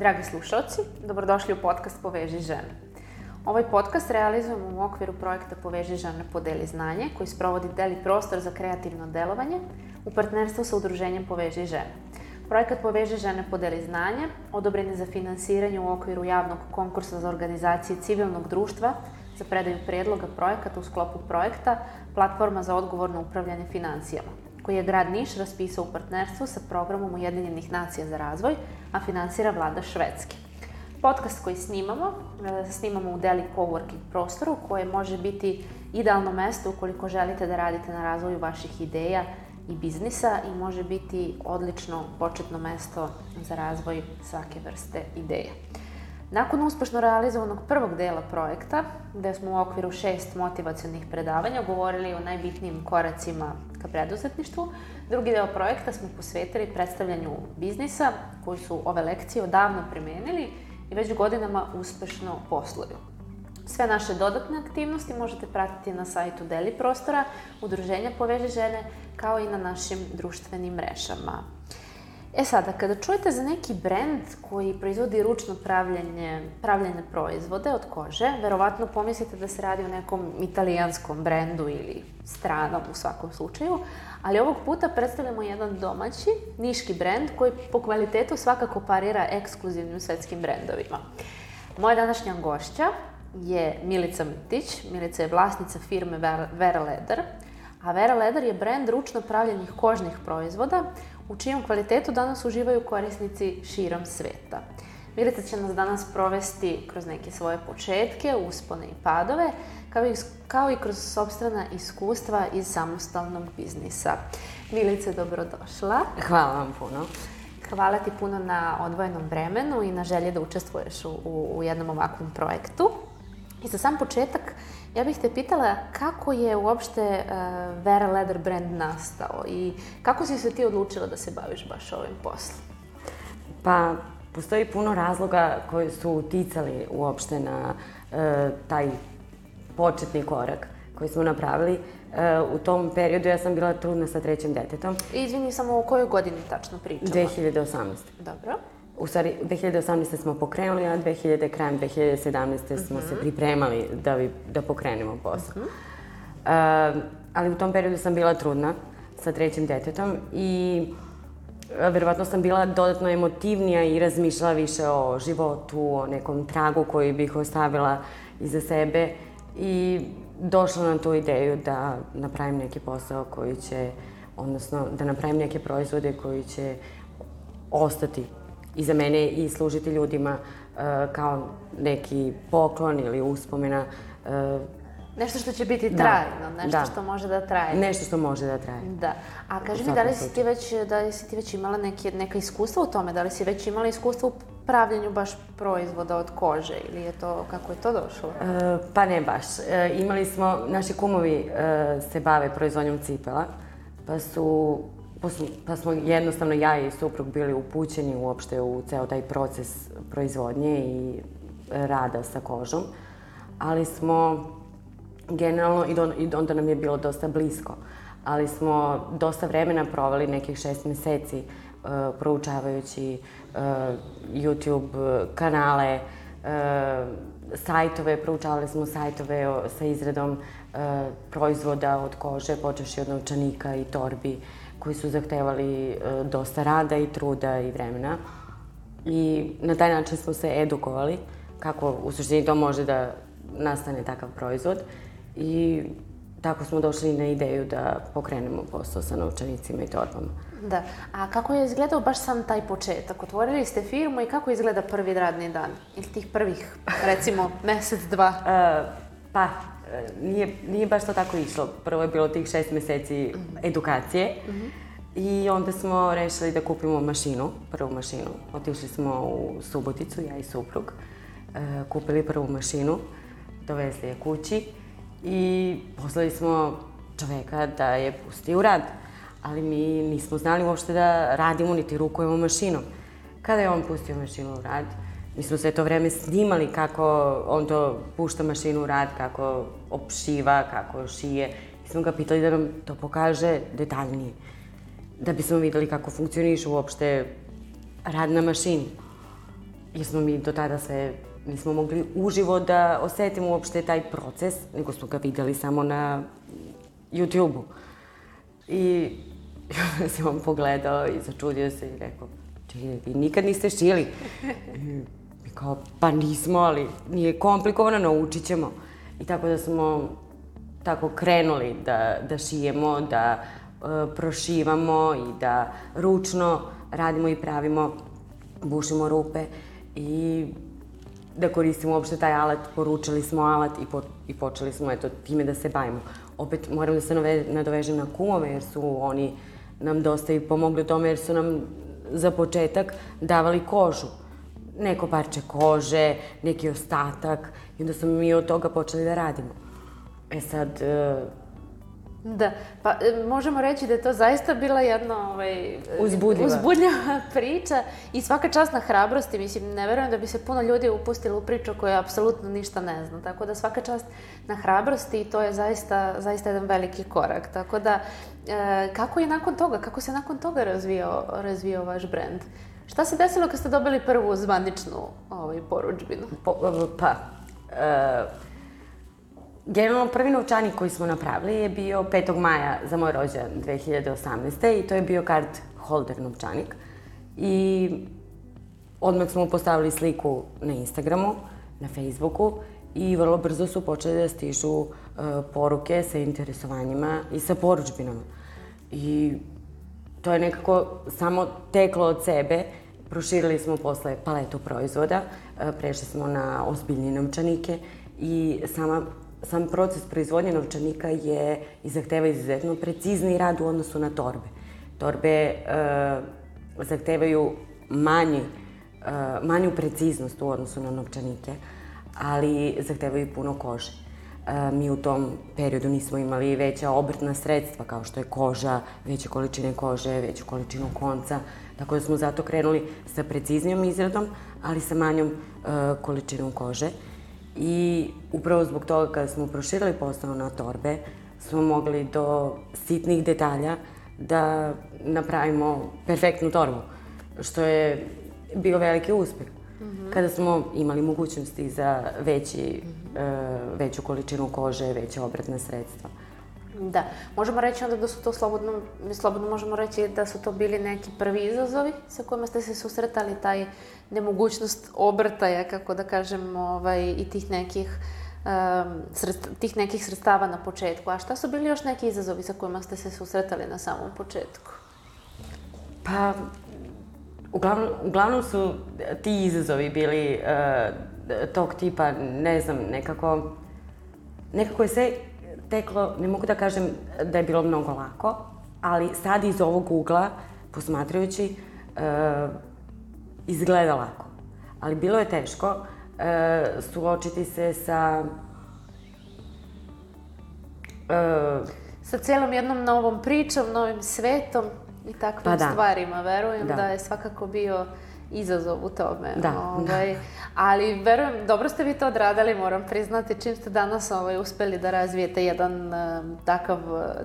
Dragi slušalci, dobrodošli u podcast Poveži žene. Ovaj podcast realizujemo u okviru projekta Poveži žene podeli znanje koji sprovodi Deli prostor za kreativno delovanje u partnerstvu sa udruženjem Poveži žene. Projekat Poveži žene podeli znanje odobren je za finansiranje u okviru javnog konkursa za organizacije civilnog društva za predaju predloga projekata u sklopu projekta Platforma za odgovorno upravljanje financijama koji je grad Niš raspisao u partnerstvu sa programom Ujedinjenih nacija za razvoj, a finansira vlada Švedske. Podcast koji snimamo, e, snimamo u Deli Coworking prostoru koje može biti idealno mesto ukoliko želite da radite na razvoju vaših ideja i biznisa i može biti odlično početno mesto za razvoj svake vrste ideje. Nakon uspešno realizovanog prvog dela projekta, gde smo u okviru šest motivacionih predavanja govorili o najbitnijim koracima ka preduzetništvu, drugi deo projekta smo posvetili predstavljanju biznisa koji su ove lekcije odavno primenili i već godinama uspešno posluju. Sve naše dodatne aktivnosti možete pratiti na sajtu Deli prostora, Udruženja Poveže žene, kao i na našim društvenim mrežama. E sada, kada čujete za neki brend koji proizvodi ručno pravljanje, pravljene proizvode od kože, verovatno pomislite da se radi o nekom italijanskom brendu ili stranom u svakom slučaju, ali ovog puta predstavljamo jedan domaći, niški brend koji po kvalitetu svakako parira ekskluzivnim svetskim brendovima. Moja današnja gošća je Milica Mitić. Milica je vlasnica firme Vera Leather, a Vera Leather je brend ručno pravljenih kožnih proizvoda u čijem kvalitetu danas uživaju korisnici širom sveta. Milica će nas danas provesti kroz neke svoje početke, uspone i padove, kao i, kao i kroz sobstvena iskustva iz samostalnog biznisa. Milice, dobrodošla. Hvala vam puno. Hvala ti puno na odvojenom vremenu i na želji da učestvuješ u, u jednom ovakvom projektu. I za sam početak, ja bih te pitala kako je uopšte uh, Vera Leather brand nastao i kako si se ti odlučila da se baviš baš ovim poslom? Pa, postoji puno razloga koji su uticali uopšte na uh, taj početni korak koji smo napravili. Uh, u tom periodu ja sam bila trudna sa trećim detetom. Izvini, samo o kojoj godini tačno pričamo? 2018. Dobro. U stvari, 2018. smo pokrenuli, a 2000, krajem 2017. Uh -huh. smo se mhm. pripremali da, bi, da pokrenemo posao. Uh -huh. uh, ali u tom periodu sam bila trudna sa trećim detetom i verovatno sam bila dodatno emotivnija i razmišljala više o životu, o nekom tragu koji bih ostavila iza sebe i došla na tu ideju da napravim neki posao koji će, odnosno da napravim neke proizvode koji će ostati i za mene i služiti ljudima uh, kao neki poklon ili uspomena. Uh, Nešto što će biti da. trajno, da, nešto da. što može da traje. Nešto što može da traje. Da. A kaži mi, da li si ti već, da li si ti već imala neke, neka iskustva u tome? Da li si već imala iskustva u pravljenju baš proizvoda od kože ili je to, kako je to došlo? E, pa ne baš. E, imali smo, naši kumovi e, se bave proizvodnjom cipela, pa su pa smo jednostavno ja i suprug bili upućeni uopšte u ceo taj proces proizvodnje i rada sa kožom, ali smo generalno, i, do, i onda nam je bilo dosta blisko, ali smo dosta vremena provali, nekih šest meseci, uh, proučavajući uh, YouTube kanale, uh, sajtove, proučavali smo sajtove sa izradom uh, proizvoda od kože, počeši od novčanika i torbi, koji su zahtevali e, dosta rada i truda i vremena. I na taj način smo se edukovali kako u suštini to može da nastane takav proizvod. I tako smo došli na ideju da pokrenemo posao sa novčanicima i torbama. Da. A kako je izgledao baš sam taj početak? Otvorili ste firmu i kako izgleda prvi radni dan? Ili tih prvih, recimo, mesec, dva? Uh, pa, nije, nije baš to tako išlo. Prvo je bilo tih šest meseci edukacije mm -hmm. i onda smo rešili da kupimo mašinu, prvu mašinu. Otišli smo u Suboticu, ja i suprug, e, kupili prvu mašinu, dovezli je kući i poslali smo čoveka da je pusti u rad. Ali mi nismo znali uopšte da radimo niti rukujemo mašinom. Kada je on pustio mašinu u rad, Mi smo sve to vreme snimali kako on to pušta mašinu u rad, kako opšiva, kako šije. I smo ga pitali da nam to pokaže detaljnije. Da bismo videli kako funkcioniše uopšte rad na mašini. jer smo mi do tada sve nismo mogli uživo da osetimo uopšte taj proces, nego smo ga videli samo na YouTube-u. I se on pogledao i začudio se i rekao, čekaj, vi nikad niste šili? Kao, pa nismo, ali nije komplikovano, naučit ćemo. I tako da smo tako krenuli da, da šijemo, da e, prošivamo i da ručno radimo i pravimo, bušimo rupe i da koristimo uopšte taj alat, poručili smo alat i, po, i počeli smo eto, time da se bavimo. Opet moram da se nove, nadovežem na kumove jer su oni nam dosta i pomogli u tome jer su nam za početak davali kožu. Neko parče kože, neki ostatak i onda smo mi od toga počeli da radimo. E sad, e, Da, pa e, možemo reći da je to zaista bila jedna ovaj, Uzbudljiva. uzbudljiva priča i svaka čast na hrabrosti. Mislim, ne verujem da bi se puno ljudi upustilo u priču koja apsolutno ništa ne zna. Tako da svaka čast na hrabrosti i to je zaista, zaista jedan veliki korak. Tako da, e, kako je nakon toga, kako se nakon toga razvio, razvio vaš brend? Šta se desilo kad ste dobili prvu zvaničnu ovaj, poručbinu? po, pa, e, Generalno, prvi novčanik koji smo napravili je bio 5. maja za moj rođendan 2018. i to je bio card holder novčanik. I odmah smo postavili sliku na Instagramu, na Facebooku i vrlo brzo su počeli da stižu e, poruke sa interesovanjima i sa poručbinama. I to je nekako samo teklo od sebe. Proširili smo posle paletu proizvoda, e, prešli smo na ozbiljnije novčanike i sama sam proces proizvodnje novčanika je i zahteva izuzetno precizni rad u odnosu na torbe. Torbe e, zahtevaju manji, e, manju preciznost u odnosu na novčanike, ali zahtevaju puno kože. E, mi u tom periodu nismo imali veća obrtna sredstva kao što je koža, veće količine kože, veću količinu konca, tako da smo zato krenuli sa preciznijom izradom, ali sa manjom e, količinom kože. I upravo zbog toga kada smo proširili posao na torbe, smo mogli do sitnih detalja da napravimo perfektnu torbu, što je bio veliki uspeh. Mm -hmm. Kada smo imali mogućnosti za veći, mm -hmm. veću količinu kože, veće obratne sredstva. Da, možemo reći onda da su to slobodno, mi slobodno možemo reći da su to bili neki prvi izazovi sa kojima ste se susretali, taj nemogućnost obrtaja, kako da kažem, ovaj, i tih nekih um, sredst, tih nekih sredstava na početku. A šta su bili još neki izazovi sa kojima ste se susretali na samom početku? Pa, uglavnom, uglavnom su ti izazovi bili uh, tog tipa, ne znam, nekako, nekako je sve teklo, ne mogu da kažem da je bilo mnogo lako, ali sad iz ovog ugla, posmatrajući, uh, izgleda lako. Ali bilo je teško uh, suočiti se sa... Uh, sa celom jednom novom pričom, novim svetom i takvim pa da. stvarima. Verujem da. da je svakako bio izazov u tome. Da. Ovaj, ali verujem, dobro ste vi to odradili, moram priznati, čim ste danas ovaj, uspeli da razvijete jedan uh, takav,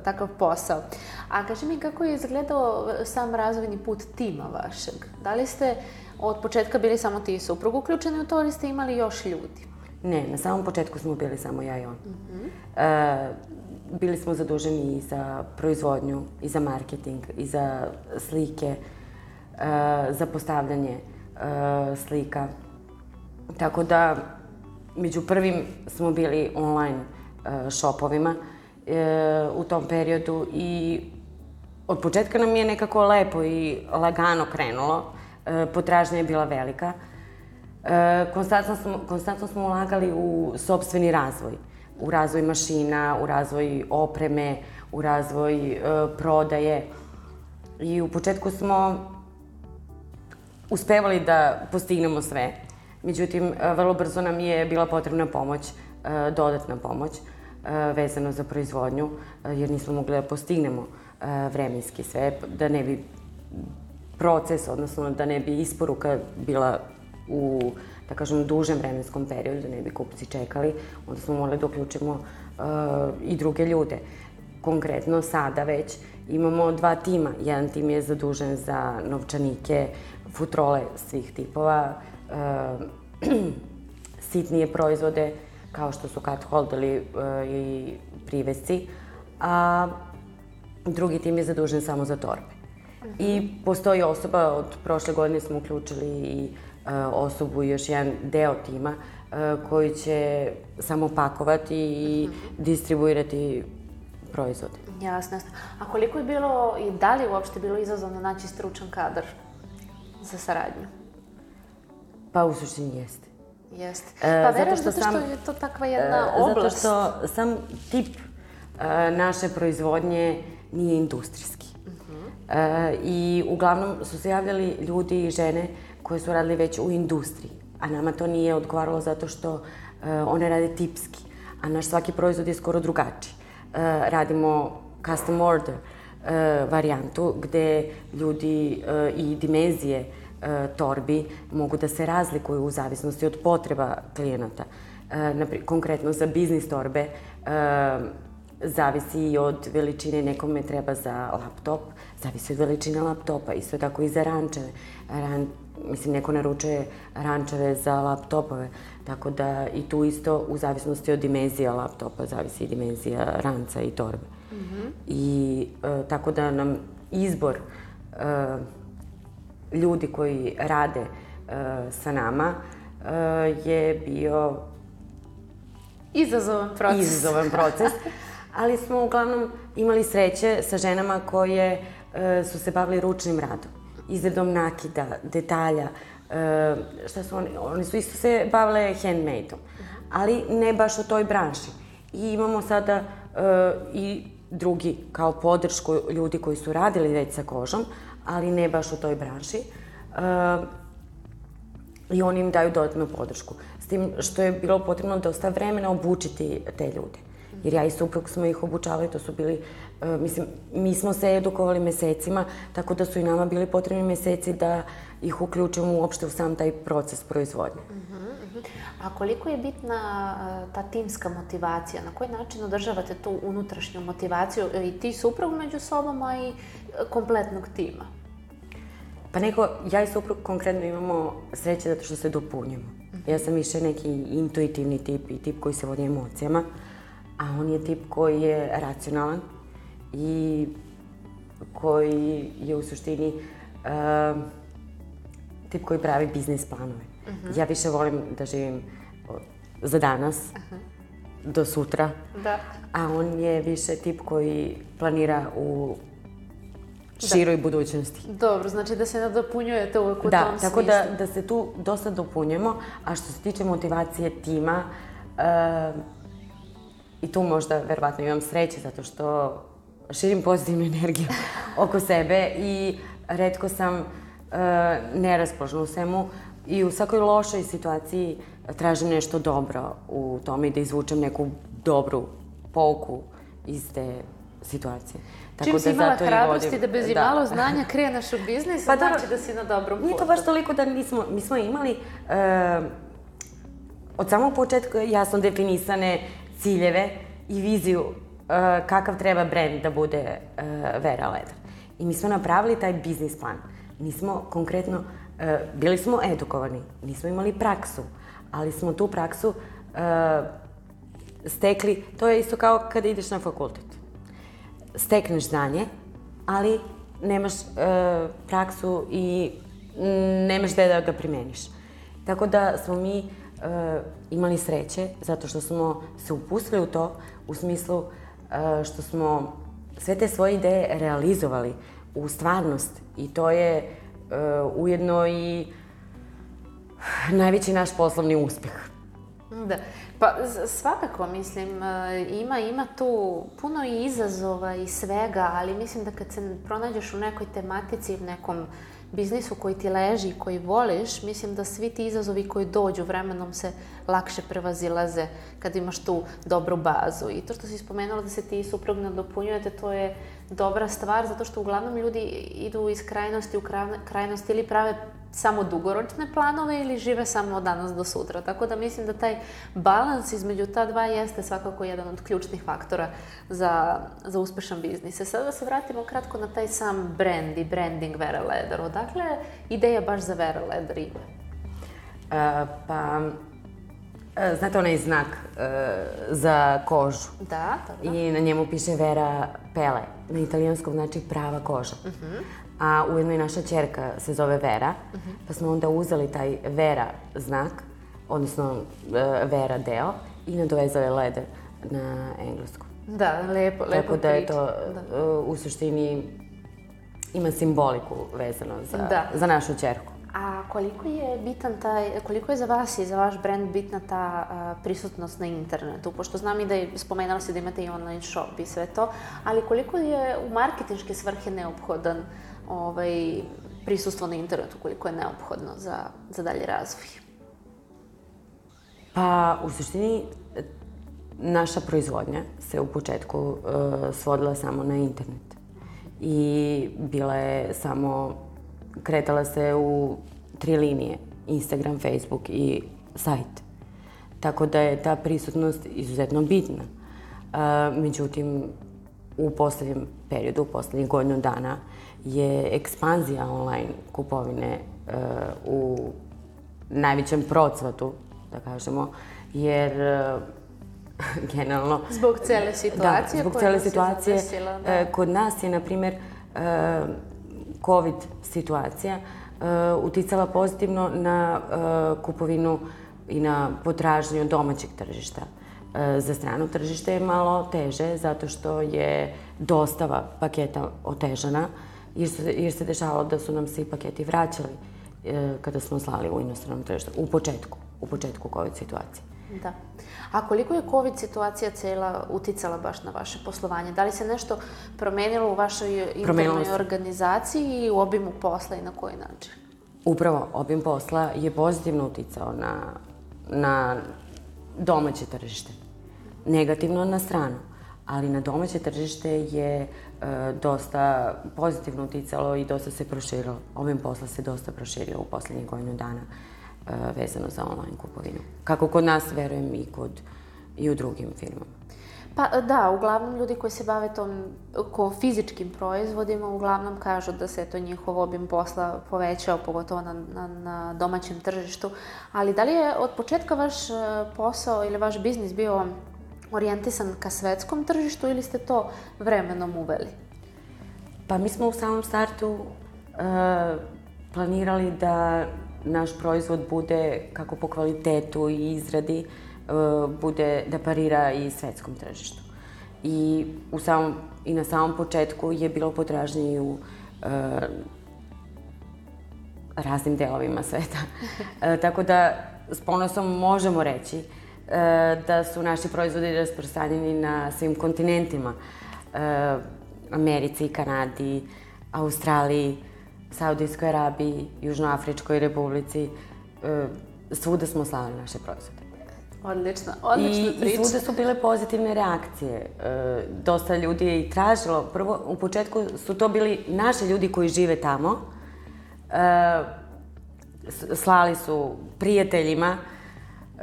takav posao. A kaži mi kako je izgledao sam razvojni put tima vašeg? Da li ste od početka bili samo ti i suprug uključeni u to ili ste imali još ljudi? Ne, na samom početku smo bili samo ja i on. Mm -hmm. uh, bili smo zaduženi i za proizvodnju, i za marketing, i za slike, za postavljanje uh, slika. Tako da, među prvim smo bili online uh, shopovima u tom periodu i od početka nam je nekako lepo i lagano krenulo. Potražnja je bila velika. Konstantno, smo, konstantno smo ulagali u sobstveni razvoj. U razvoj mašina, u razvoj opreme, u razvoj prodaje. I u početku smo uspevali da postignemo sve. Međutim, e, vrlo brzo nam je bila potrebna pomoć, e, dodatna pomoć e, vezano za proizvodnju, jer nismo mogli da postignemo vremenski sve, da ne bi proces, odnosno da ne bi isporuka bila u, da kažem, dužem vremenskom periodu, da ne bi kupci čekali, onda smo morali da uključimo i druge ljude. Konkretno, sada već imamo dva tima. Jedan tim je zadužen za novčanike, futrole svih tipova, sitnije proizvode kao što su cut holderi i privesci, a drugi tim je zadužen samo za torbe. I postoji osoba, od prošle godine smo uključili i osobu i još jedan deo tima koji će samo pakovati i distribuirati proizvode. Jasno, jasno. A koliko je bilo i da li je uopšte bilo izazovno naći stručan kadar za saradnju? Pa u suštini jeste. Jeste. Pa verujem zato što, zato što je to takva jedna oblast. Zato što sam tip naše proizvodnje nije industrijski. Uh -huh. I uglavnom su se javljali ljudi i žene koje su radili već u industriji. A nama to nije odgovaralo zato što one rade tipski. A naš svaki proizvod je skoro drugačiji. Radimo custom order varijantu gde ljudi i dimenzije torbi mogu da se razlikuju u zavisnosti od potreba klijenata. Konkretno za biznis torbe zavisi i od veličine, nekome treba za laptop, zavisi od veličine laptopa, isto tako i za rančeve. Ran, mislim, neko naručuje rančeve za laptopove, tako da i tu isto u zavisnosti od dimenzija laptopa zavisi i dimenzija ranca i torbe. Mm -hmm. I e, tako da nam izbor e, ljudi koji rade e, sa nama e, je bio Izazovan proces. Izazovan proces. ali smo uglavnom imali sreće sa ženama koje e, su se bavili ručnim radom, izradom nakida, detalja, e, šta su oni, oni su isto se bavile handmade-om, ali ne baš u toj branši. I imamo sada e, i drugi kao podršku ljudi koji su radili već sa kožom, ali ne baš u toj branši. E, I oni im daju dodatnu podršku. S tim što je bilo potrebno dosta vremena obučiti te ljude jer ja i suprug smo ih obučavali, to su bili, uh, mislim, mi smo se edukovali mesecima, tako da su i nama bili potrebni meseci da ih uključimo uopšte u sam taj proces proizvodnje. Uh -huh, uh -huh. A koliko je bitna uh, ta timska motivacija? Na koji način održavate tu unutrašnju motivaciju i ti suprug među sobom, a i kompletnog tima? Pa neko, ja i suprug konkretno imamo sreće zato što se dopunjamo. Uh -huh. Ja sam više neki intuitivni tip i tip koji se vodi emocijama. A on je tip koji je racionalan i koji je u suštini uh, tip koji pravi biznis planove. Uh mhm. -huh. Ja više volim da živim za danas, uh -huh. do sutra, da. a on je više tip koji planira u široj da. budućnosti. Dobro, znači da se nadopunjujete uvek u da, tom tako da, da se tu dosta dopunjujemo, a što se tiče motivacije tima, uh, I tu možda, verovatno, imam sreće zato što širim pozitivnu energiju oko sebe i redko sam uh, neraspoložna u svemu i u svakoj lošoj situaciji tražim nešto dobro u tome i da izvučem neku dobru pouku iz te situacije. Tako Čim da si imala hrabrosti vodim, da bez imalo da. znanja kreneš u biznis, pa znači da si na dobrom putu. Nije to baš toliko da nismo, mi smo imali uh, od samog početka jasno definisane ciljeve i viziju uh, kakav treba brend da bude uh, Vera Leder. I mi smo napravili taj biznis plan. Nismo konkretno, uh, bili smo edukovani, nismo imali praksu, ali smo tu praksu stekli, to je isto kao kada ideš na fakultet. Stekneš znanje, ali nemaš praksu i nemaš gde da ga primeniš. Tako da smo mi imali sreće zato što smo se upustili u to u smislu što smo sve te svoje ideje realizovali u stvarnost i to je uh, ujedno i najveći naš poslovni uspeh. Da. Pa svakako, mislim, ima, ima tu puno i izazova i svega, ali mislim da kad se pronađeš u nekoj tematici, u nekom biznisu koji ti leži i koji voliš, mislim da svi ti izazovi koji dođu vremenom se lakše prevazilaze kad imaš tu dobru bazu. I to što si spomenula da se ti suprug nadopunjujete, to je dobra stvar, zato što uglavnom ljudi idu iz krajnosti u krajnost ili prave samo dugoročne planove ili žive samo od danas do sutra. Tako da mislim da taj balans između ta dva jeste svakako jedan od ključnih faktora za, za uspešan biznis. E sada da se vratimo kratko na taj sam brand i branding Vera Leder. Odakle ideja baš za Vera Leder ime? E, pa, e, znate onaj znak e, za kožu? Da, dobro. I na njemu piše Vera Pele. Na italijanskom znači prava koža. A ujedno i naša čerka se zove Vera, pa smo onda uzeli taj Vera znak, odnosno e, Vera deo, i nadovezali leder na engleskom. Da, lepo, lepo Tako da je to Da. e, u suštini ima simboliku vezano za, Da. za našu čerku. A koliko je bitan taj, koliko je za vas i za vaš brand bitna ta a, prisutnost na internetu? Pošto znam i da je, spomenula si da imate i online shop i sve to, ali koliko je u marketinške svrhe neophodan ovaj, prisustvo na internetu, koliko je neophodno za, za dalje razvoj? Pa, u suštini, naša proizvodnja se u početku e, svodila samo na internet. I bila je samo, kretala se u tri linije, Instagram, Facebook i sajt. Tako da je ta prisutnost izuzetno bitna. E, međutim, u poslednjem periodu, u poslednjih godinu dana, je ekspanzija online kupovine e, u najvećem procvatu, da kažemo, jer e, generalno... Zbog cele situacije Da, zbog koja cele situacije. zadesila, da. e, Kod nas je, na primjer, e, COVID situacija uticala pozitivno na kupovinu i na potražnju domaćeg tržišta. Za strano tržište je malo teže zato što je dostava paketa otežana jer se, jer se dešavalo da su nam svi paketi vraćali e, kada smo slali u inostranom tržištu. U početku, u početku COVID situacije. Da. A koliko je COVID situacija cela uticala baš na vaše poslovanje? Da li se nešto promenilo u vašoj Promenilo internoj se. organizaciji i u obimu posla i na koji način? Upravo obim posla je pozitivno uticao na, na domaće tržište. Negativno na stranu, ali na domaće tržište je e, dosta pozitivno uticalo i dosta se proširilo. Obim posla se dosta proširio u poslednjih godinu dana e, vezano za online kupovinu. Kako kod nas, verujem i kod i u drugim firmama. Pa da, uglavnom ljudi koji se bave tom ko fizičkim proizvodima uglavnom kažu da se to njihov obim posla povećao, pogotovo na, na, na domaćem tržištu. Ali da li je od početka vaš e, posao ili vaš biznis bio orijentisan ka svetskom tržištu ili ste to vremenom uveli? Pa mi smo u samom startu e, planirali da naš proizvod bude kako po kvalitetu i izradi e, bude da parira i svetskom tržištu. I, u samom, I na samom početku je bilo potražnje u e, raznim delovima sveta. E, tako da s ponosom možemo reći da su naši proizvodi rasprostranjeni na svim kontinentima. E, Americi, Kanadi, Australiji, Saudijskoj Arabiji, Južnoafričkoj republici. E, svuda smo slali naše proizvode. Odlično, odlična I, I priča. svuda su bile pozitivne reakcije. E, dosta ljudi je i tražilo. Prvo, u početku su to bili naši ljudi koji žive tamo. E, slali su prijateljima e,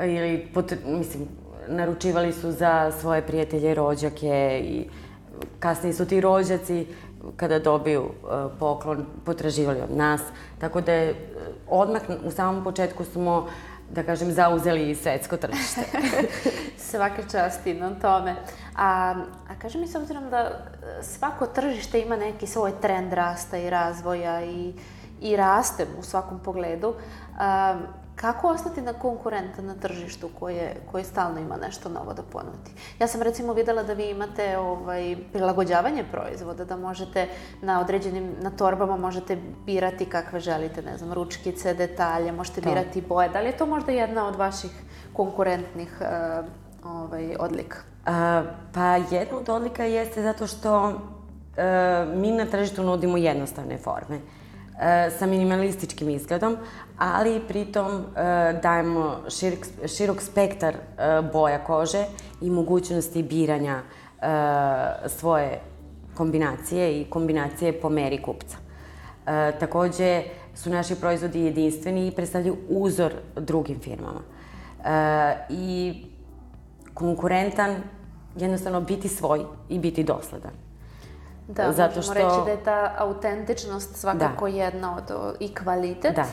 ili, pot, mislim, naručivali su za svoje prijatelje, rođake i kasnije su ti rođaci kada dobiju e, poklon potraživali od nas. Tako da je e, odmah u samom početku smo da kažem, zauzeli i svetsko tržište. Svaka čast i na tome. A, a kaži mi, s obzirom da e, svako tržište ima neki svoj trend rasta i razvoja i, i raste u svakom pogledu, a, kako ostati na konkurentan na tržištu koje, koje stalno ima nešto novo da ponudi? Ja sam recimo videla da vi imate ovaj, prilagođavanje proizvoda, da možete na određenim, na torbama možete birati kakve želite, ne znam, ručkice, detalje, možete Da. birati boje. Da li je to možda jedna od vaših konkurentnih uh, ovaj, odlika? A, pa jedna od odlika jeste zato što e, mi na tržištu nudimo jednostavne forme e, sa minimalističkim izgledom, ali pritom e, dajemo širok, širok spektar e, boja kože i mogućnosti biranja e, svoje kombinacije i kombinacije po meri kupca. E, takođe su naši proizvodi jedinstveni i predstavljaju uzor drugim firmama. E, I konkurentan, jednostavno biti svoj i biti dosledan. Da, Zato možemo što- reći da je ta autentičnost svakako jedna od i kvalitet. Da.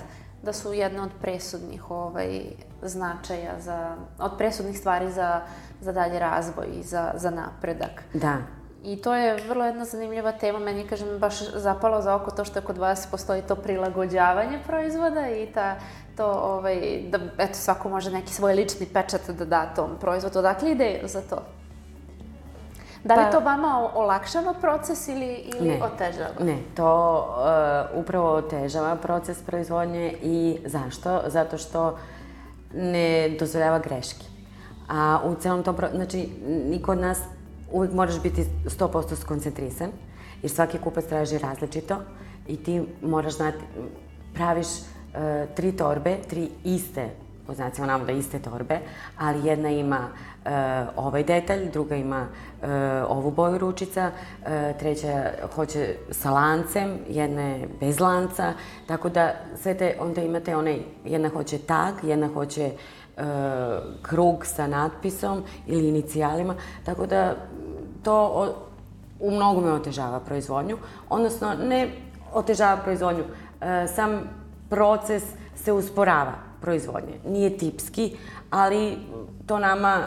da su jedne od presudnih ovaj, značaja, za, od presudnih stvari za, za dalje razvoj i za, za napredak. Da. I to je vrlo jedna zanimljiva tema, meni, kažem, baš zapalo za oko to što kod vas postoji to prilagođavanje proizvoda i ta, to, ovaj, da, eto, svako može neki svoj lični pečat da da tom proizvodu. Odakle ideja za to? Da li pa, to vama olakšava proces ili, ili ne, otežava? Ne, to uh, upravo otežava proces proizvodnje i zašto? Zato što ne dozvoljava greške. A u celom tom, znači, niko od nas uvijek moraš biti 100% skoncentrisan, jer svaki kupac traži različito i ti moraš znati, praviš uh, tri torbe, tri iste po znacima navoda iste torbe, ali jedna ima ovaj detalj, druga ima uh, ovu boju ručica, uh, treća hoće sa lancem, jedna je bez lanca, tako da sve te, onda imate onaj, jedna hoće tag, jedna hoće krug sa natpisom ili inicijalima, tako da to u mnogome otežava proizvodnju, odnosno ne otežava proizvodnju, sam proces se usporava proizvodnje. Nije tipski, ali to nama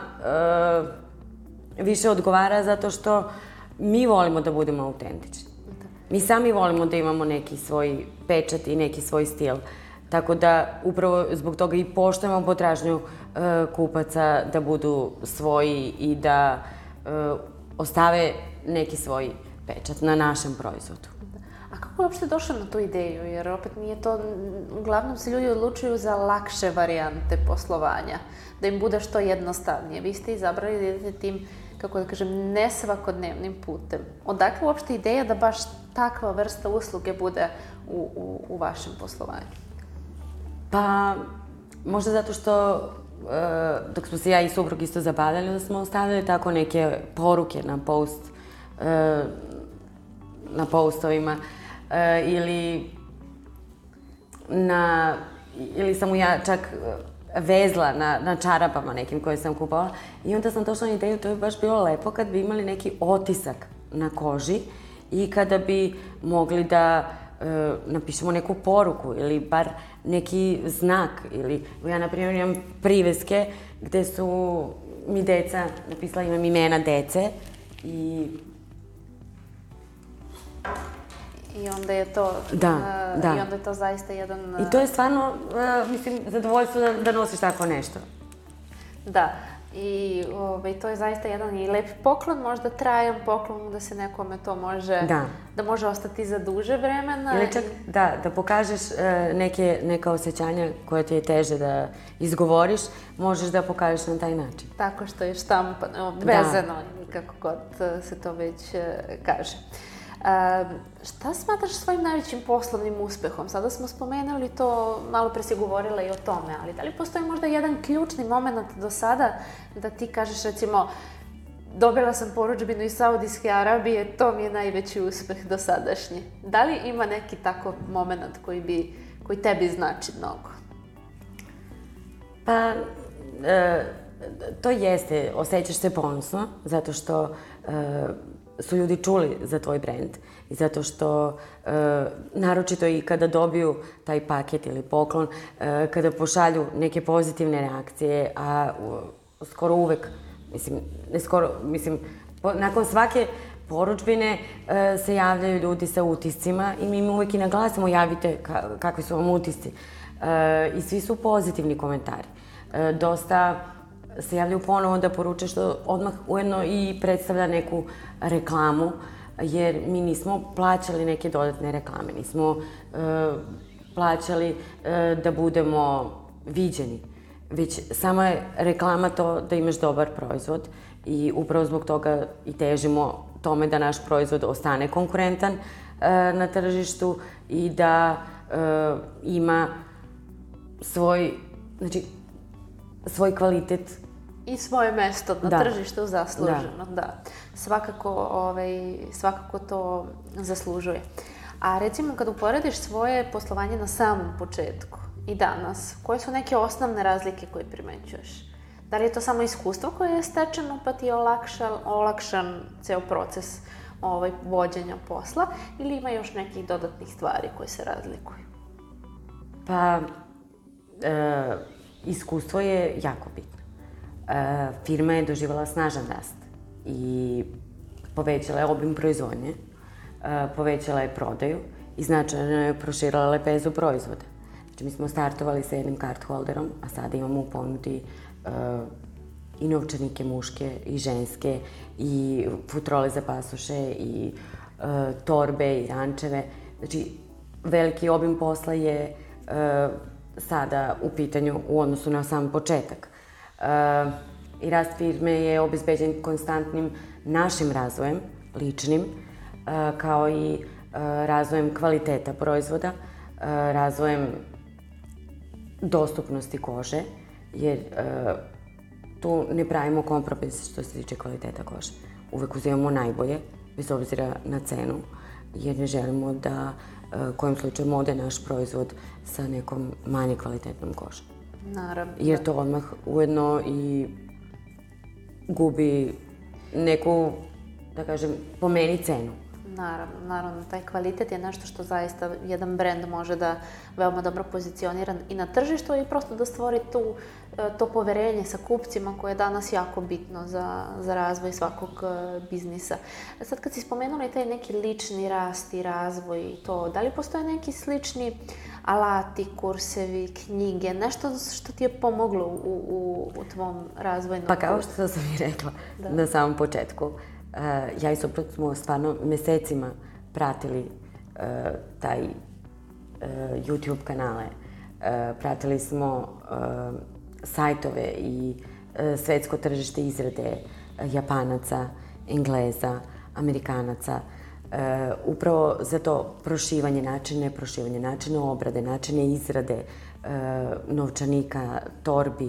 e, više odgovara zato što mi volimo da budemo autentični. Mi sami volimo da imamo neki svoj pečat i neki svoj stil. Tako da upravo zbog toga i poštujemo potražnju e, kupaca da budu svoji i da e, ostave neki svoj pečat na našem proizvodu. A kako je uopšte došao na tu ideju? Jer opet nije to, uglavnom se ljudi odlučuju za lakše varijante poslovanja, da im bude što jednostavnije. Vi ste izabrali da idete tim, kako da kažem, nesvakodnevnim putem. Odakle uopšte ideja da baš takva vrsta usluge bude u, u, u vašem poslovanju? Pa, možda zato što e, dok smo se ja i suprug isto zabavljali, da smo ostavili tako neke poruke na post, e, na postovima e, ili na ili sam ja čak vezla na, na čarapama nekim koje sam kupovala. I onda sam došla na ideju, to je baš bilo lepo kad bi imali neki otisak na koži i kada bi mogli da e, napišemo neku poruku ili bar neki znak. Ili, ja, na primjer, imam priveske gde su mi deca, napisala imam imena dece i I onda je to... Da, uh, da. I onda je to zaista jedan... Uh, I to je stvarno, uh, mislim, zadovoljstvo da, da nosiš tako nešto. Da. I ovaj, to je zaista jedan i lep poklon, možda trajan poklon da se nekome to može, da, da može ostati za duže vremena. Ili čak, i... da, da pokažeš uh, neke, neka osjećanja koje ti je teže da izgovoriš, možeš da pokažeš na taj način. Tako što je štampano, vezano, da. kako god se to već uh, kaže. Šta smatraš svojim najvećim poslovnim uspehom? Sada smo spomenuli to, malo pre si govorila i o tome, ali da li postoji možda jedan ključni moment do sada da ti kažeš recimo dobila sam poručbinu iz Saudijske Arabije, to mi je najveći uspeh do sadašnji. Da li ima neki tako moment koji, bi, koji tebi znači mnogo? Pa, e, to jeste, osjećaš se ponosno, zato što e, su ljudi čuli za tvoj brend i zato što e, naročito i kada dobiju taj paket ili poklon, e, kada pošalju neke pozitivne reakcije, a u, skoro uvek, mislim, ne skoro, mislim, po, nakon svake poručbine e, se javljaju ljudi sa utiscima i mi im uvek i naglasimo javite ka, kakvi su vam utisci. E, I svi su pozitivni komentari. E, dosta se javljaju ponovo da poruče što odmah ujedno i predstavlja neku reklamu, jer mi nismo plaćali neke dodatne reklame, nismo e, plaćali e, da budemo viđeni, već sama je reklama to da imaš dobar proizvod i upravo zbog toga i težimo tome da naš proizvod ostane konkurentan e, na tržištu i da e, ima svoj, znači, svoj kvalitet i svoje mesto na da. tržištu zasluženo, da. da. Svakako, ovaj, svakako to zaslužuje. A recimo kad uporediš svoje poslovanje na samom početku i danas, koje su neke osnovne razlike koje primećuješ? Da li je to samo iskustvo koje je stečeno pa ti je olakšan, olakšan ceo proces ovaj, vođenja posla ili ima još nekih dodatnih stvari koje se razlikuju? Pa, e, iskustvo je jako bitno. E, firma je doživala snažan rast i povećala je obim proizvodnje, e, povećala je prodaju i značajno je proširila lepezu proizvoda. Znači, mi smo startovali sa jednim card holderom, a sada imamo u ponudi e, i novčanike muške i ženske i futrole za pasoše i e, torbe i rančeve. Znači, veliki obim posla je e, sada u pitanju u odnosu na sam početak. E, I rast firme je obezbeđen konstantnim našim razvojem, ličnim, e, kao i e, razvojem kvaliteta proizvoda, e, razvojem dostupnosti kože, jer e, tu ne pravimo kompromis što se tiče kvaliteta kože. Uvek uzimamo najbolje, bez obzira na cenu, jer ne želimo da kojim slučajem ode naš proizvod sa nekom manje kvalitetnom kožom. Naravno. Jer to odmah ujedno i gubi neku, da kažem, po meni cenu. Naravno, naravno, taj kvalitet je nešto što zaista jedan brend može da veoma dobro pozicionira i na tržištu i prosto da stvori tu, e, to poverenje sa kupcima koje je danas jako bitno za, za razvoj svakog e, biznisa. Sad kad si spomenula i taj neki lični rast i razvoj i to, da li postoje neki slični alati, kursevi, knjige, nešto što ti je pomoglo u, u, u tvom razvojnom Pa kao što sam i rekla da. na samom početku, uh, ja i suprot smo stvarno mesecima pratili uh, taj uh, YouTube kanale. Uh, pratili smo uh, sajtove i uh, svetsko tržište izrade uh, Japanaca, Engleza, Amerikanaca. Uh, upravo za to prošivanje načine, prošivanje načine obrade, načine izrade novčanika, torbi,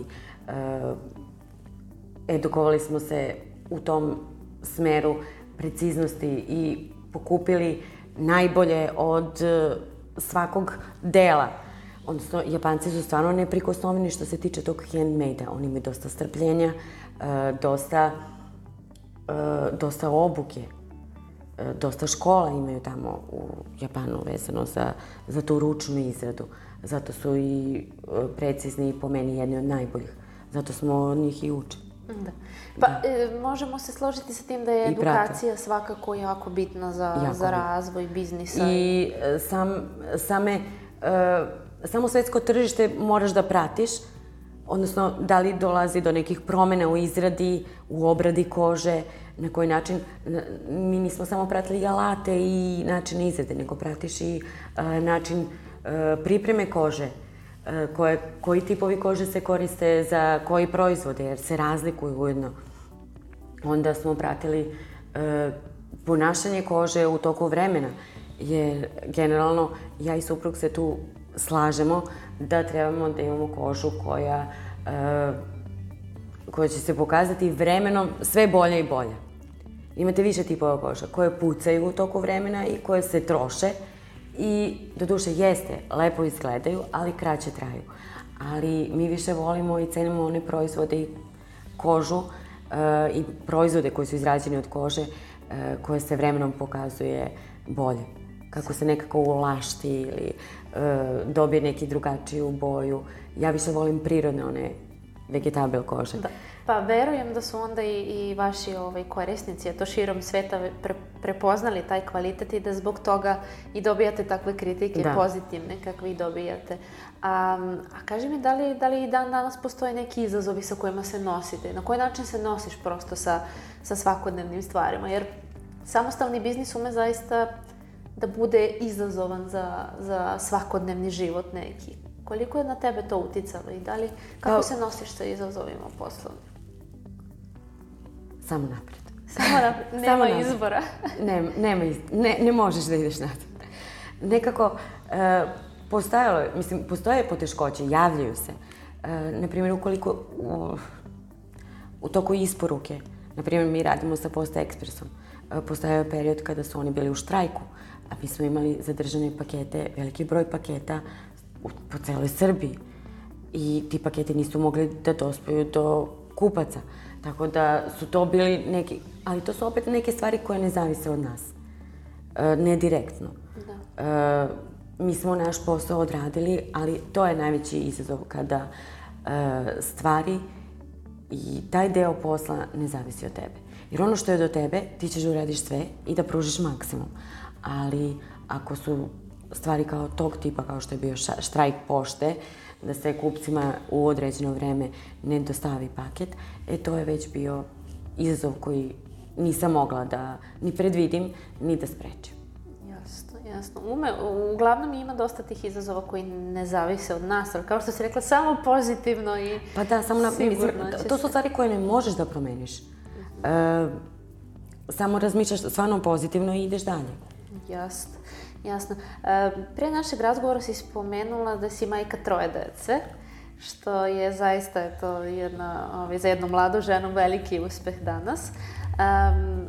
edukovali smo se u tom smeru preciznosti i pokupili najbolje od e, svakog dela. Odnosno, Japanci su stvarno neprikosnoveni što se tiče tog handmade-a. Oni imaju dosta strpljenja, e, dosta, e, dosta obuke, dosta škola imaju tamo u Japanu vezano za, za tu ručnu izradu. Zato su i precizni i po meni jedni od najboljih. Zato smo od njih i učili. Da. Pa, da. E, možemo se složiti sa tim da je edukacija svakako jako bitna za, jako za razvoj biznisa. I e, sam, same, e, samo svetsko tržište moraš da pratiš, odnosno da li dolazi do nekih promena u izradi, u obradi kože, na koji način, mi nismo samo pratili alate i način izrade, nego pratiš i e, način e, pripreme kože, E, koje, koji tipovi kože se koriste za koji proizvode, jer se razlikuju ujedno. Onda smo pratili e, ponašanje kože u toku vremena, jer generalno ja i suprug se tu slažemo da trebamo da imamo kožu koja, e, koja će se pokazati vremenom sve bolje i bolje. Imate više tipova koža koje pucaju u toku vremena i koje se troše, I, do duše, jeste, lepo izgledaju, ali kraće traju. Ali mi više volimo i cenimo one proizvode i kožu uh, i proizvode koji su izrađeni od kože uh, koje se vremenom pokazuje bolje. Kako se nekako ulašti ili dobije neki drugačiju boju. Ja više volim prirodne one vegetabil kože. Da. Pa verujem da su onda i, i vaši ovaj, korisnici, a to širom sveta, pre, prepoznali taj kvalitet i da zbog toga i dobijate takve kritike da. pozitivne kakve i dobijate. A, a kaži mi, da li, da li i dan danas postoje neki izazovi sa kojima se nosite? Na koji način se nosiš prosto sa, sa svakodnevnim stvarima? Jer samostalni biznis ume zaista da bude izazovan za, za svakodnevni život neki. Koliko je na tebe to uticalo i da li, kako pa, se nosiš sa izazovima poslovnim? Samo napred. Samo napred, nema Samo napred. izbora. ne, nema iz... ne, ne možeš da ideš nazad. Nekako, uh, postojalo, mislim, postoje poteškoće, javljaju se. Uh, naprimjer, ukoliko u, u toku isporuke, naprimjer, mi radimo sa Posta Ekspresom, uh, postojao period kada su oni bili u štrajku, a mi smo imali zadržane pakete, veliki broj paketa u, po celoj Srbiji. I ti paketi nisu mogli da dospaju do kupaca. Tako da su to bili neki, ali to su opet neke stvari koje ne zavise od nas. E, ne direktno. Da. E, mi smo naš posao odradili, ali to je najveći izazov kada e, stvari i taj deo posla ne zavisi od tebe. Jer ono što je do tebe, ti ćeš da uradiš sve i da pružiš maksimum. Ali ako su stvari kao tog tipa, kao što je bio štrajk pošte, da se kupcima u određeno vreme ne dostavi paket, e to je već bio izazov koji nisam mogla da ni predvidim, ni da sprečim. Jasno, jasno. Ume, uglavnom ima dosta tih izazova koji ne zavise od nas, ali kao što si rekla, samo pozitivno i Pa da, samo na, mislim, to, su stvari koje ne možeš da promeniš. Uh -huh. e, samo razmišljaš stvarno pozitivno i ideš dalje. Jasno. Jasno. E, prije našeg razgovora si spomenula da si majka troje dece, što je zaista je to jedna, ovaj, za jednu mladu ženu veliki uspeh danas. Um,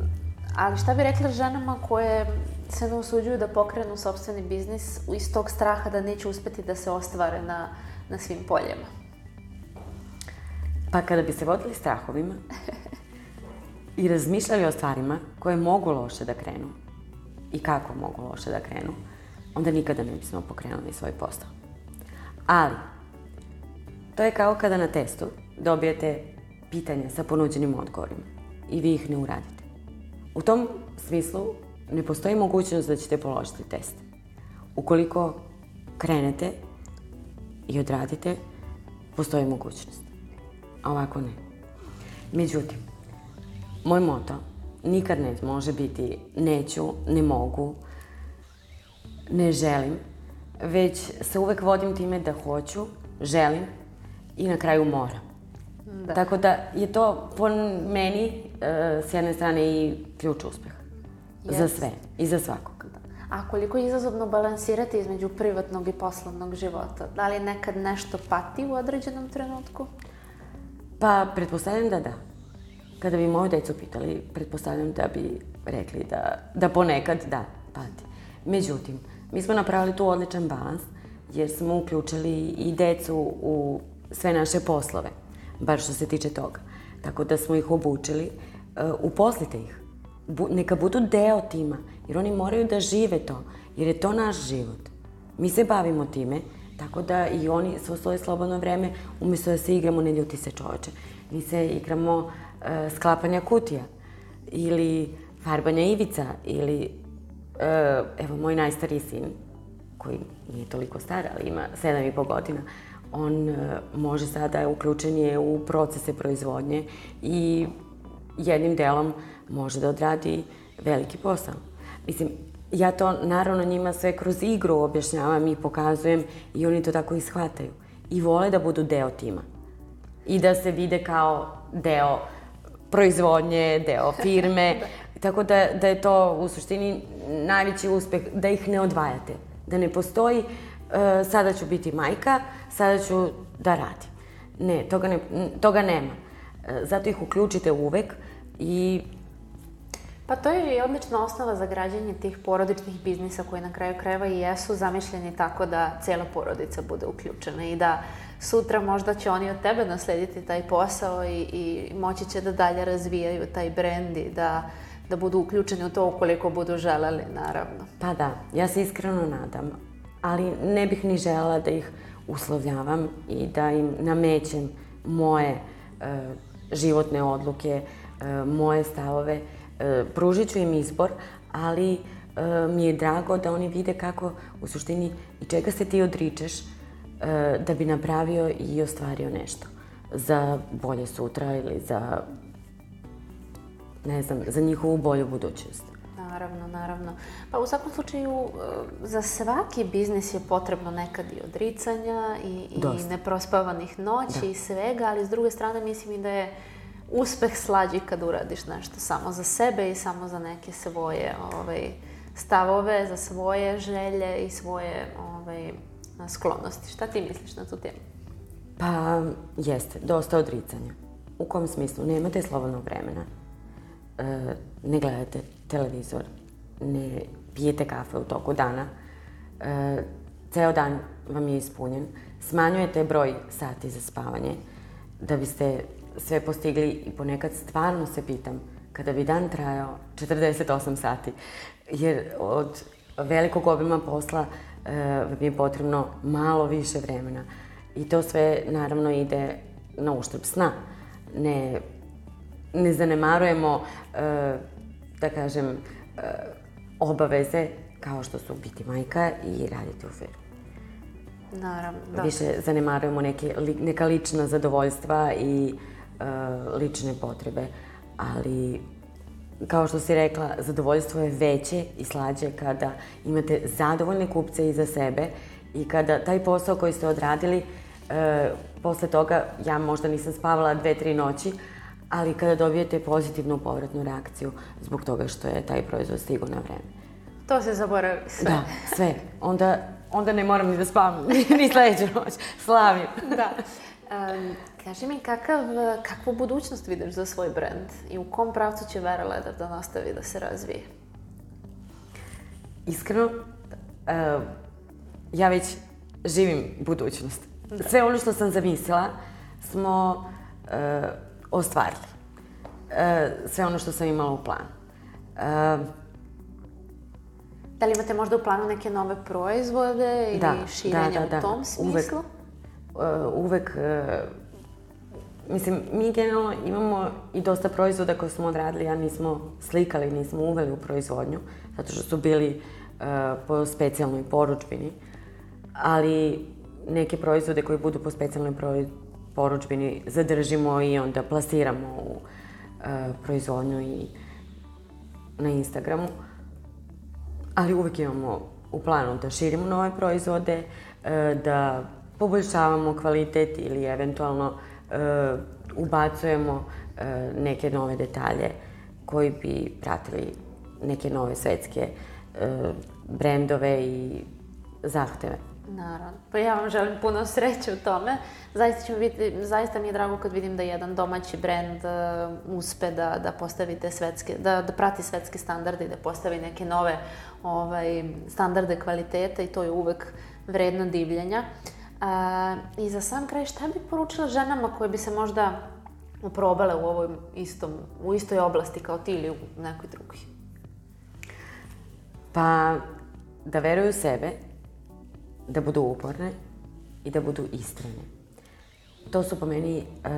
ali šta bi rekla ženama koje se ne usuđuju da pokrenu sobstveni biznis iz tog straha da neće uspeti da se ostvare na, na svim poljima? Pa kada bi se vodili strahovima i razmišljali o stvarima koje mogu loše da krenu i kako mogu loše da krenu, onda nikada ne bismo pokrenuli svoj posao. Ali, to je kao kada na testu dobijete pitanja sa ponuđenim odgovorima i vi ih ne uradite. U tom smislu ne postoji mogućnost da ćete položiti test. Ukoliko krenete i odradite, postoji mogućnost. A ovako ne. Međutim, moj moto nikad ne može biti neću, ne mogu, ne želim, već se uvek vodim time da hoću, želim i na kraju moram. Da. Tako da je to po meni uh, s jedne strane i ključ uspeha. Yes. Za sve i za svakog. Da. A koliko je izazovno balansirati između privatnog i poslovnog života? Da li nekad nešto pati u određenom trenutku? Pa, pretpostavljam da da. Kada bi moju decu pitali, pretpostavljam da bi rekli da, da ponekad da, pati. Međutim, mi smo napravili tu odličan balans jer smo uključili i decu u sve naše poslove bar što se tiče toga. Tako da smo ih obučili, uh, uposlite ih. Bu, neka budu deo tima, jer oni moraju da žive to, jer je to naš život. Mi se bavimo time, tako da i oni svo svoje slobodno vreme, umesto da se igramo, ne ljuti se čoveče, mi se igramo uh, sklapanja kutija ili farbanja ivica ili uh, evo moj najstariji sin koji nije toliko star, ali ima sedam i po godina, on e, može sada uključen je u procese proizvodnje i jednim delom može da odradi veliki posao. Mislim, ja to naravno njima sve kroz igru objašnjavam i pokazujem i oni to tako i shvataju. I vole da budu deo tima. I da se vide kao deo proizvodnje, deo firme. Tako da, da je to u suštini najveći uspeh da ih ne odvajate. Da ne postoji uh, E, sada ću biti majka, sada ću da radim. Ne, toga, ne, toga nema. E, zato ih uključite uvek i Pa to je i odlična osnova za građanje tih porodičnih biznisa koji na kraju krajeva i jesu zamišljeni tako da cela porodica bude uključena i da sutra možda će oni od tebe naslediti taj posao i, i moći će da dalje razvijaju taj brend i da, da budu uključeni u to ukoliko budu želeli, naravno. Pa da, ja se iskreno nadam ali ne bih ni žela da ih uslovljavam i da im namećem moje e, životne odluke, e, moje stavove. E, pružit ću im izbor, ali e, mi je drago da oni vide kako u suštini i čega se ti odričeš da bi napravio i ostvario nešto za bolje sutra ili za ne znam, za njihovu bolju budućnost. Naravno, naravno. Pa u svakom slučaju, e, za svaki biznis je potrebno nekad i odricanja i, i neprospavanih noći da. i svega, ali s druge strane mislim i da je uspeh slađi kad uradiš nešto samo za sebe i samo za neke svoje ovaj, stavove, za svoje želje i svoje ovaj, sklonosti. Šta ti misliš na tu temu? Pa, jeste, dosta odricanja. U kom smislu? Nemate slobodnog vremena. E, ne gledate televizor, ne pijete kafe u toku dana, e, ceo dan vam je ispunjen, smanjujete broj sati za spavanje, da biste sve postigli i ponekad stvarno se pitam kada bi dan trajao 48 sati, jer od velikog obima posla vam je potrebno malo više vremena. I to sve naravno ide na uštrb sna. Ne, ne zanemarujemo, e, da kažem, e, obaveze kao što su biti majka i raditi u firmi. Naravno, da. Više zanemarujemo neke, neka lična zadovoljstva i lične potrebe, ali kao što si rekla, zadovoljstvo je veće i slađe kada imate zadovoljne kupce iza sebe i kada taj posao koji ste odradili, e, posle toga ja možda nisam spavala dve, tri noći, ali kada dobijete pozitivnu povratnu reakciju zbog toga što je taj proizvod stigao na vreme. To se zaboravi sve. Da, sve. Onda, onda ne moram ni da spavam, ni sledeću noć. Slavim. da. Um, kaži mi, kakav, kakvu budućnost vidiš za svoj brand i u kom pravcu će Vera Leder da nastavi da se razvije? Iskreno, uh, ja već živim budućnost. Da. Sve ono što sam zamislila smo uh, ostvarili. Uh, sve ono što sam imala u planu. Uh, da li imate možda u planu neke nove proizvode ili da, širenja da, da, da. u tom smislu? Uvek, uh, uvek uh, Mislim, mi generalno imamo i dosta proizvoda koje smo odradili, a nismo slikali, nismo uveli u proizvodnju, zato što su bili uh, po specijalnoj poručbini. Ali neke proizvode koji budu po specijalnoj poručbini zadržimo i onda plasiramo u uh, proizvodnju i na Instagramu. Ali uvek imamo u planu da širimo nove proizvode, uh, da poboljšavamo kvalitet ili eventualno uh, ubacujemo uh, neke nove detalje koji bi pratili neke nove svetske uh, brendove i zahteve. Naravno. Pa ja vam želim puno sreće u tome. Zaista, će mi biti, zaista mi je drago kad vidim da jedan domaći brend uh, uspe da, da postavi te svetske, da, da prati svetske standarde i da postavi neke nove ovaj, standarde kvaliteta i to je uvek vredno divljenja. A, I za sam kraj, šta bi poručila ženama koje bi se možda probale u ovoj istom, u istoj oblasti kao ti ili u nekoj drugoj? Pa, da veruju u sebe, da budu uporne i da budu istrene. To su po meni uh,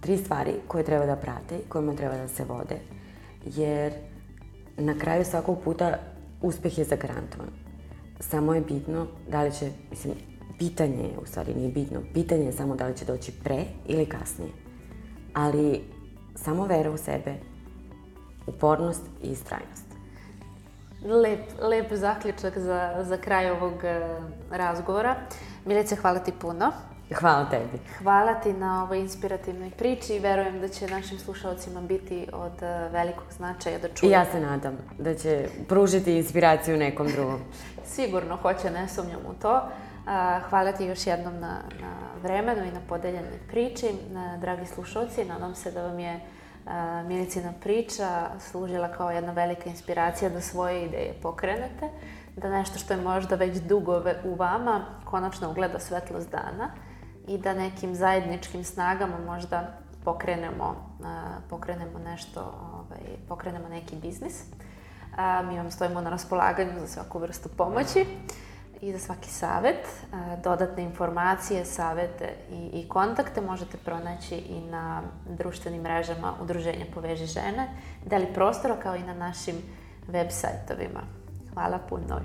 tri stvari koje treba da prate i kojima treba da se vode, jer na kraju svakog puta uspeh je zagarantovan. Samo je bitno da li će, mislim, pitanje je, u stvari nije bitno, pitanje je samo da li će doći pre ili kasnije. Ali samo vera u sebe, upornost i istrajnost. Lep, lep zaključak za, za kraj ovog uh, razgovora. Milice, hvala ti puno. Hvala tebi. Hvala ti na ovoj inspirativnoj priči i verujem da će našim slušalcima biti od uh, velikog značaja da čuju. I ja se nadam da će pružiti inspiraciju nekom drugom. Sigurno hoće, ne sumnjam u to. Hvala ti još jednom na, na vremenu i na podeljenoj priči. Dragi slušalci, nadam se da vam je Milicina priča služila kao jedna velika inspiracija da svoje ideje pokrenete, da nešto što je možda već dugo u vama konačno ugleda svetlost dana i da nekim zajedničkim snagama možda pokrenemo, pokrenemo nešto, ovaj, pokrenemo neki biznis. Mi vam stojimo na raspolaganju za svaku vrstu pomoći i za svaki savet. Dodatne informacije, savete i, i kontakte možete pronaći i na društvenim mrežama Udruženja Poveži žene, deli prostora kao i na našim web sajtovima. Hvala puno.